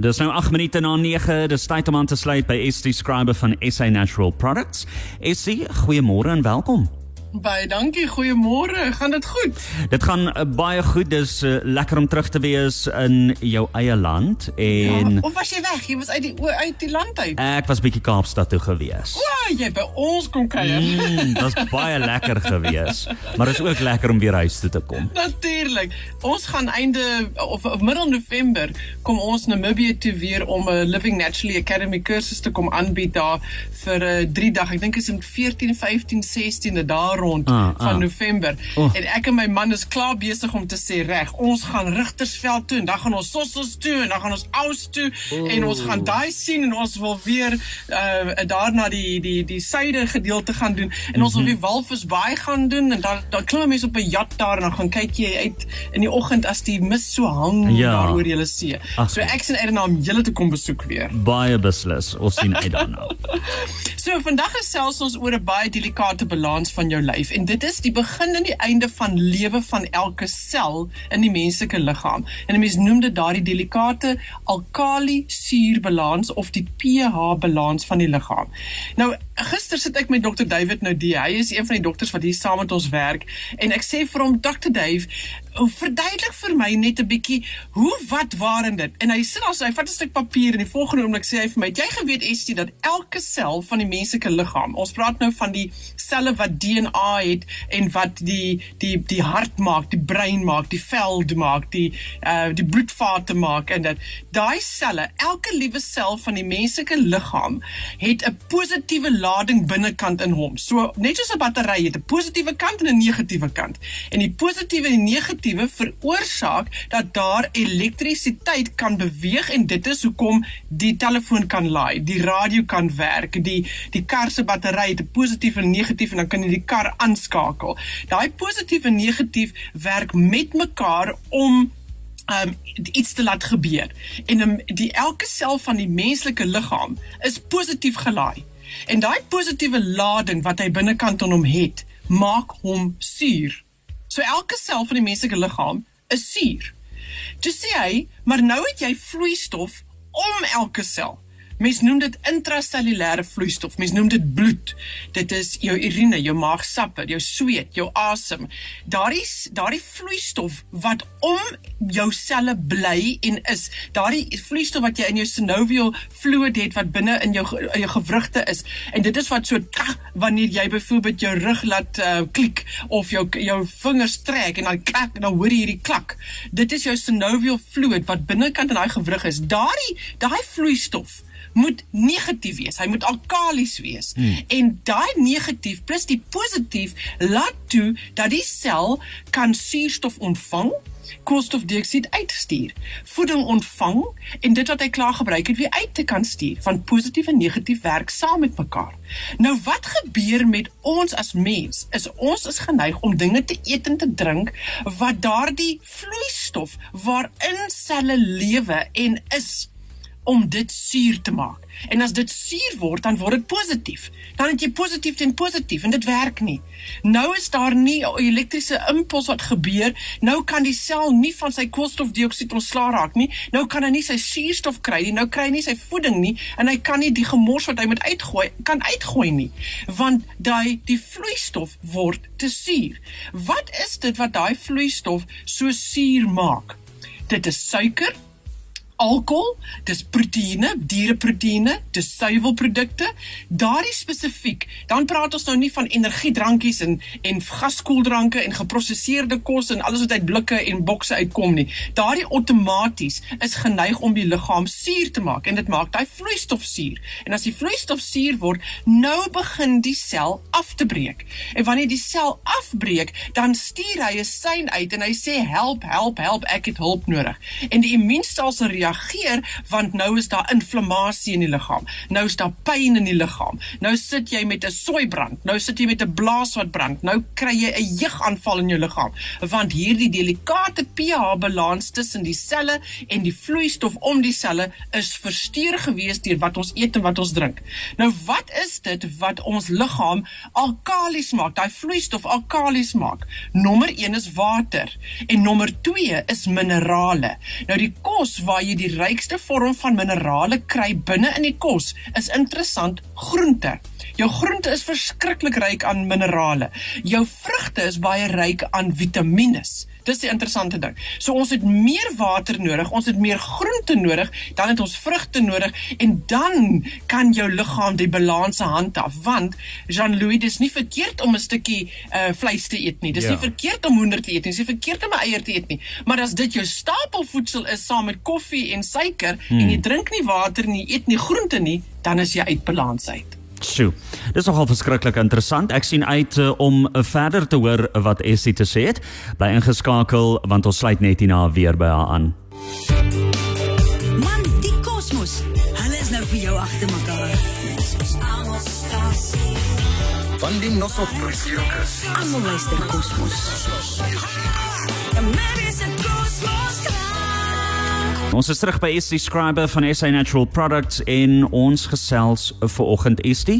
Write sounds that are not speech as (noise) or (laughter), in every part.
Dis nou 8 minute na 9. Dis tyd om aan te sluit by ST Scriber van SA Natural Products. ST, goeiemôre en welkom. Baie dankie. Goeiemôre. Gaan dit goed? Dit gaan uh, baie goed. Dis uh, lekker om terug te wees in jou eie land en ja, Of was jy weg? Jy was uit die uit die land uit. Ek was bietjie Kaapstad toe gewees. O, jy by ons kom kuier. Mm, Dit's baie lekker gewees. Maar dit is ook lekker om weer huis toe te kom. Natuurlik. Ons gaan einde of, of middel November kom ons Namibië toe weer om 'n Living Naturally Academy kursus te kom aanbied daar vir 'n uh, 3 dag. Ek dink dit is in 14, 15, 16de daar rond ah, van ah. November. Oh. En ek en my man is klaar besig om te sê reg, ons gaan Rigtersveld toe en dan gaan ons Sossels toe en dan gaan ons Aus toe oh. en ons gaan daai sien en ons wil weer uh daarna die die die suide gedeelte gaan doen en mm -hmm. ons wil mhm. weer Walvisbaai gaan doen en dan dan klim mense op 'n jat daar en dan gaan kyk jy uit in die oggend as die mis so hang ja. daar oor julle see. Ach. So ek sien uit daarna om julle te kom besoek weer. Baie beslis. Ons sien uit daarna. (laughs) so vandag gesels ons oor 'n baie delikate balans van jou lyf en dit is die begin en die einde van lewe van elke sel in die menslike liggaam. En 'n mens noem dit daardie delikate alkali-suurbalans of die pH balans van die liggaam. Nou gister sit ek met Dr David Noudie. Hy is een van die dokters wat hier saam met ons werk en ek sê vir hom Dr Dave, verduidelik vir my net 'n bietjie hoe wat waar in dit. En hy sit daar so, hy vat 'n stuk papier en die volgende oomblik sê hy vir my, jy geweet Estie dat elke sel van die menslike liggaam, ons praat nou van die selle wat DNA het en wat die die die hart maak, die brein maak, die vel maak, die uh die bloedvate maak en dat daai selle, elke liewe sel van die menslike liggaam het 'n positiewe lading binnekant in hom. So net soos 'n battery het 'n positiewe kant en 'n negatiewe kant. En die positiewe en die negatiewe negatiewe veroorsaak dat daar elektrisiteit kan beweeg en dit is hoekom die telefoon kan laai, die radio kan werk, die die kar se battery het 'n positief en negatief en dan kan jy die kar aanskakel. Daai positief en negatief werk met mekaar om um iets te laat gebeur. En um, die elke sel van die menslike liggaam is positief gelaai. En daai positiewe lading wat hy binnekant aan hom het, maak hom suur. So elke sel van die menslike liggaam is suur. Jy sê hy, maar nou het jy vloeistof om elke sel. Mens noem dit intrasellulêre vloeistof. Mens noem dit bloed. Dit is jou urine, jou maagsappe, jou sweet, jou asem. Daardie daardie vloeistof wat om jou selle bly en is. Daardie vloeistof wat jy in jou synovial fluid het wat binne in jou in jou gewrigte is. En dit is wat so wanneer jy byvoorbeeld jou rug laat uh, klik of jou jou vingers trek en dan klak dan hoor jy hierdie klak. Dit is jou synovial fluid wat binnekant in daai gewrig is. Daardie daai vloeistof moet negatief wees. Hy moet alkalies wees. Hmm. En daai negatief plus die positief laat toe dat die sel kan suurstof ontvang koolstofdioksied uitstuur, voeding ontvang en dit wat hy klaar gebruik het weer uit te kan stuur. Van positief en negatief werk saam met mekaar. Nou wat gebeur met ons as mens? Is ons is geneig om dinge te eet en te drink wat daardie vloeistof waarin selle lewe en is om dit suur te maak. En as dit suur word, dan word dit positief. Dan het jy positief teen positief en dit werk nie. Nou is daar nie 'n elektriese impuls wat gebeur. Nou kan die sel nie van sy koolstofdioksied ontslaa raak nie. Nou kan hy nie sy suurstof kry nie. Nou kry hy nie sy voeding nie en hy kan nie die gemors wat hy moet uitgooi kan uitgooi nie. Want daai die vloeistof word te suur. Wat is dit wat daai vloeistof so suur maak? Dit is suiker alkohol, dis proteïene, diereproteïene, dis suiwelprodukte, daardie spesifiek. Dan praat ons nou nie van energiedrankies en en gaskoeldranke en geprosesseerde kos en alles wat uit blikke en bokse uitkom nie. Daardie outomaties is geneig om die liggaam suur te maak en dit maak daai vloeistof suur. En as die vloeistof suur word, nou begin die sel af te breek. En wanneer die sel afbreek, dan stuur hy 'n sein uit en hy sê help, help, help, ek het hulp nodig. En die immuunstelsel reageer want nou is daar inflammasie in die liggaam. Nou is daar pyn in die liggaam. Nou sit jy met 'n soeibrand. Nou sit jy met 'n blaas wat brand. Nou kry jy 'n jeugaanval in jou liggaam want hierdie delikate pH balans tussen die selle en die vloeistof om die selle is versteur gewees deur wat ons eet en wat ons drink. Nou wat is dit wat ons liggaam alkalies maak? Daai vloeistof alkalies maak. Nommer 1 is water en nommer 2 is minerale. Nou die kos waar jy die rykste vorm van minerale kry binne in die kos, is interessant groente. Jou groente is verskriklik ryk aan minerale. Jou vrugte is baie ryk aan vitamiene. Dis die interessante ding. So ons het meer water nodig, ons het meer groente nodig, dan het ons vrugte nodig en dan kan jou liggaam die balans handhaaf. Want Jean-Louis, dis nie verkeerd om 'n stukkie uh vleis te eet nie. Dis ja. nie verkeerd om hoender te eet nie. Dis nie verkeerd om eier te eet nie. Maar as dit jou stapelvoedsel is saam met koffie en suiker hmm. en jy drink nie water nie, eet nie groente nie, dan is jy uit balans uit. Sjoe. Dis nogal verskriklik interessant. Ek sien uit uh, om uh, verder te hoor wat Essie te sê het. Bly ingeskakel want ons sluit net hierna weer by haar aan. Man, die kosmos. Hulle is nou vir jou agter mekaar. Van die Nosoprisjokas. Almal luister kosmos. Maybe it's a kosmos. Ons is terug by ST Scriber van SA Natural Products en ons gesels vir oggend ST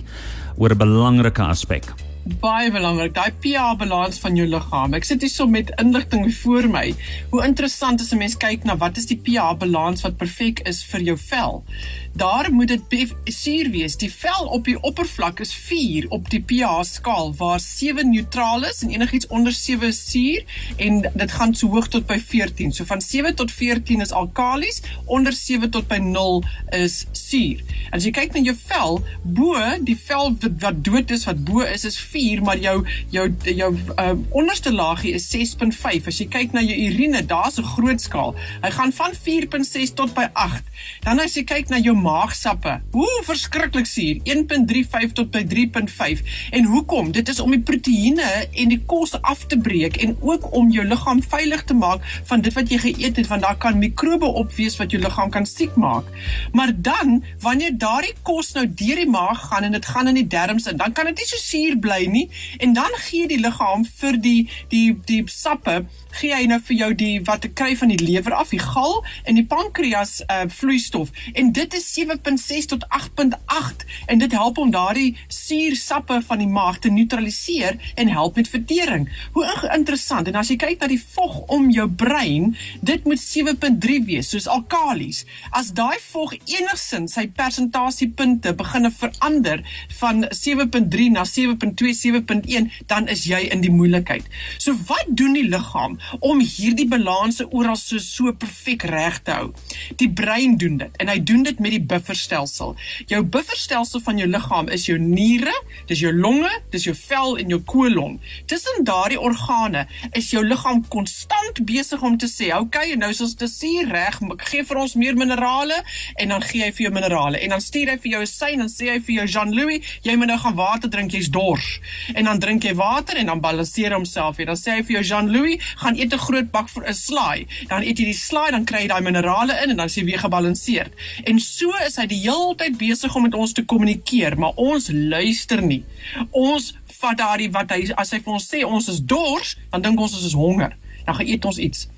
oor 'n belangrike aspek. Baie belangrik, daai pH balans van jou liggaam. Ek sit hier so met inligting voor my. Hoe interessant is 'n mens kyk na wat is die pH balans wat perfek is vir jou vel? daar moet dit suur wees. Die vel op die oppervlak is 4 op die pH skaal waar 7 neutraal is en enigiets onder 7 is suur en dit gaan so hoog tot by 14. So van 7 tot 14 is alkalies, onder 7 tot by 0 is suur. As jy kyk na jou vel, bo die vel wat, dood is, wat bo is is 4, maar jou jou jou uh, onderste laagie is 6.5. As jy kyk na jou urine, daar's 'n groot skaal. Hy gaan van 4.6 tot by 8. Dan as jy kyk na jou maagsappe. Hoe verskriklik suur, 1.35 tot by 3.5. En hoekom? Dit is om die proteïene en die kos af te breek en ook om jou liggaam veilig te maak van dit wat jy geëet het want daar kan mikrobe op wees wat jou liggaam kan siek maak. Maar dan wanneer daardie kos nou deur die maag gaan en dit gaan in die darmes in, dan kan dit nie so suur bly nie en dan gee die liggaam vir die die die sappe gee hy nou vir jou die wat ek kry van die lewer af, die gal en die pankreas uh vloeistof en dit is 7.6 tot 8.8 en dit help om daardie suursappe van die maag te neutraliseer en help met vertering. Hoe interessant. En as jy kyk na die vog om jou brein, dit moet 7.3 wees, soos alkalies. As daai vog enigsins sy persentasiepunte begine verander van 7.3 na 7.2, 7.1, dan is jy in die moeilikheid. So wat doen die liggaam om hierdie balanse oral so so perfek reg te hou? Die brein doen dit en hy doen dit met die bufferstelsel. Jou bufferstelsel van jou liggaam is jou niere, dis jou longe, dis jou vel en jou kolon. Tussen daardie organe is jou liggaam konstant besig om te sê, "Oké, okay, nou is ons te suur reg, gee vir ons meer minerale" en dan gee hy vir jou minerale. En dan stuur hy vir jou 'n sein en sê hy vir jou Jean-Louis, jy moet nou gaan water drink, jy's dors. En dan drink jy water en dan balanseer homself weer. Dan sê hy vir jou Jean-Louis, gaan eet 'n groot bak vir 'n slaai. Dan eet jy die slaai, dan kry jy daai minerale in en dan is jy weer gebalanseerd. En so is hy die hele tyd besig om met ons te kommunikeer, maar ons luister nie. Ons vat daardie wat hy as hy vir ons sê ons is dors, dan dink ons ons is honger. Dan gaan eet ons iets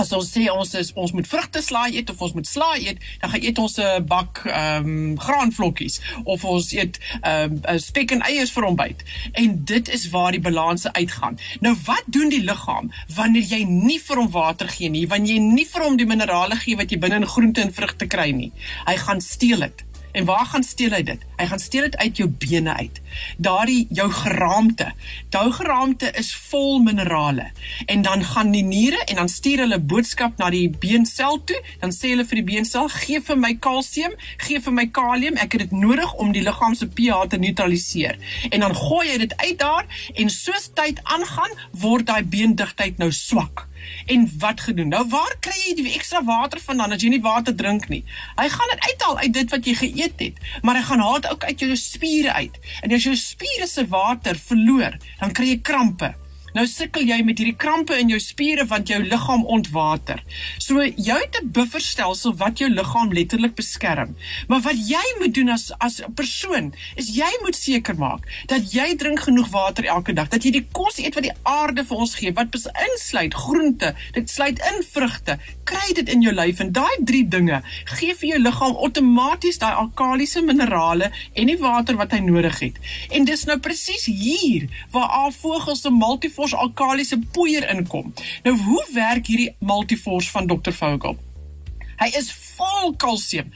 as ons sê ons is ons moet vrugte slaai eet of ons moet slaai eet, dan gaan eet ons 'n bak ehm um, graanvlokkies of ons eet ehm um, spek en eiers vir ontbyt. En dit is waar die balanse uitgaan. Nou wat doen die liggaam wanneer jy nie vir hom water gee nie, wanneer jy nie vir hom die minerale gee wat jy binne in groente en vrugte kry nie? Hy gaan steel dit. En waar gaan steel hy dit? Hy gaan steel dit uit jou bene uit. Daardie jou geraamte. Jou geraamte is vol minerale. En dan gaan die niere en dan stuur hulle boodskap na die beensel toe. Dan sê hulle vir die beensel: "Gee vir my kalsium, gee vir my kalium. Ek het dit nodig om die liggaam se pH te neutraliseer." En dan gooi hy dit uit daar en soos tyd aangaan, word daai beendigtheid nou swak. En wat gedoen? Nou waar kry jy die ekstra water vandaan as jy nie water drink nie? Hy gaan dit uithaal uit dit wat jy geëet het, maar hy gaan haal dit ook uit jou spiere uit. En as jou spiere se water verloor, dan kry jy krampe. Nou sukkel jy met hierdie krampe in jou spiere want jou liggaam ontwater. So jy het 'n bufferstelsel wat jou liggaam letterlik beskerm. Maar wat jy moet doen as as 'n persoon is jy moet seker maak dat jy drink genoeg water elke dag, dat jy die kos eet wat die aarde vir ons gee, wat insluit groente, dit sluit in vrugte. Kry dit in jou lyf en daai drie dinge gee vir jou liggaam outomaties daai alkalisiese minerale en die water wat hy nodig het. En dis nou presies hier waar al vogels se multi Multiforce alkalisiese poeier inkom. Nou hoe werk hierdie Multiforce van Dr. Vogel? Hy is vol kalsium,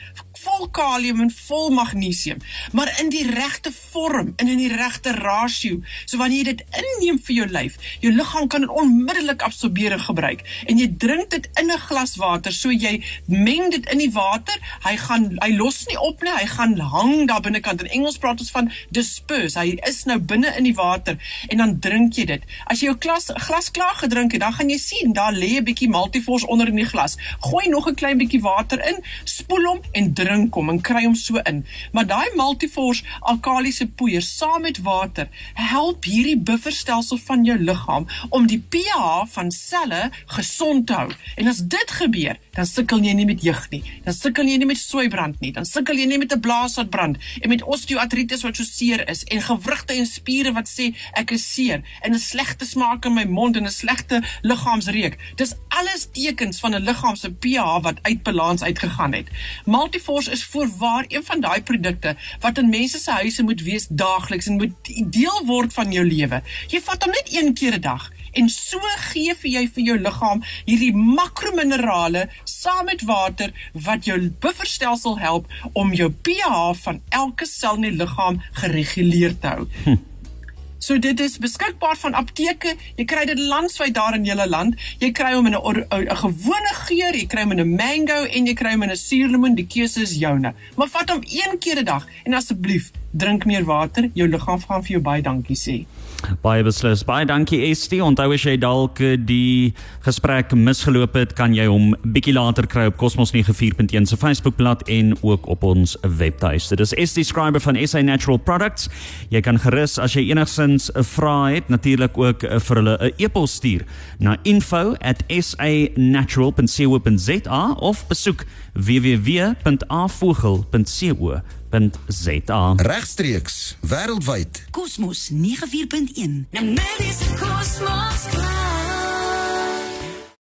vol kalium en vol magnesium, maar in die regte vorm en in die regte rasio. So wanneer jy dit inneem vir jou lyf, jou liggaam kan dit onmiddellik absorbeer en gebruik. En jy drink dit in 'n glas water, so jy meng dit in die water, hy gaan hy los nie op nie, hy gaan hang daar binnekant. In Engels praat ons van disperse. Hy is nou binne in die water en dan drink jy dit. As jy jou glas glas klaar gedrink het, dan gaan jy sien daar lê 'n bietjie Multivors onder in die glas. Gooi nog 'n klein bietjie water in, spoel hom en drink hom en kry hom so in. Maar daai Multivors alkalisiese poeier saam met water help hierdie bufferstelsel van jou liggaam om die pH van selle gesond te hou. En as dit gebeur, dan sukkel jy nie met jeug nie. Dan sukkel jy nie met soeibrand nie. Dan sukkel jy nie met 'n blaashartbrand en met osteoartritis wat so seer is en gewrigte en spiere wat sê ek is seer en 'n slegte smaak in my mond en 'n slegte liggaamsreuk. Dis alles tekens van 'n liggaam se pH wat uit balans uitgegaan het. Multivors is voorwaar een van daai produkte wat in mense se huise moet wees daagliks en moet deel word van jou lewe. Jy vat hom net een keer 'n dag en so gee vir jy vir jou liggaam hierdie makrominerale saam met water wat jou bufferstelsel help om jou pH van elke sel in die liggaam gereguleer te hou. Hm. So dit is beskikbaar van apteke. Jy kry dit landwyd daar in hele land. Jy kry hom in 'n 'n gewone geur, jy kry hom in 'n mango en jy kry hom in 'n suurlemoen. Die keuse is joune. Maar vat hom een keer 'n dag en asseblief drink meer water. Jou liggaam gaan vir jou baie dankie sê. Baie beslis. Baie dankie ST. Onthou as jy dalk eh, die gesprek misgeloop het, kan jy hom bietjie later kry op Cosmos94.1 se Facebookblad en ook op ons webtuiste. Dis ST Scriber van SA Natural Products. Jy kan gerus as jy enigsins 'n vraag het, natuurlik ook eh, vir hulle 'n e-pos stuur na info@sanatural.co.za of besoek www.avogel.co.za rsg.co.za. Regstreeks wêreldwyd. Kosmos 94.1. Nou Marie se Kosmos. Klaar.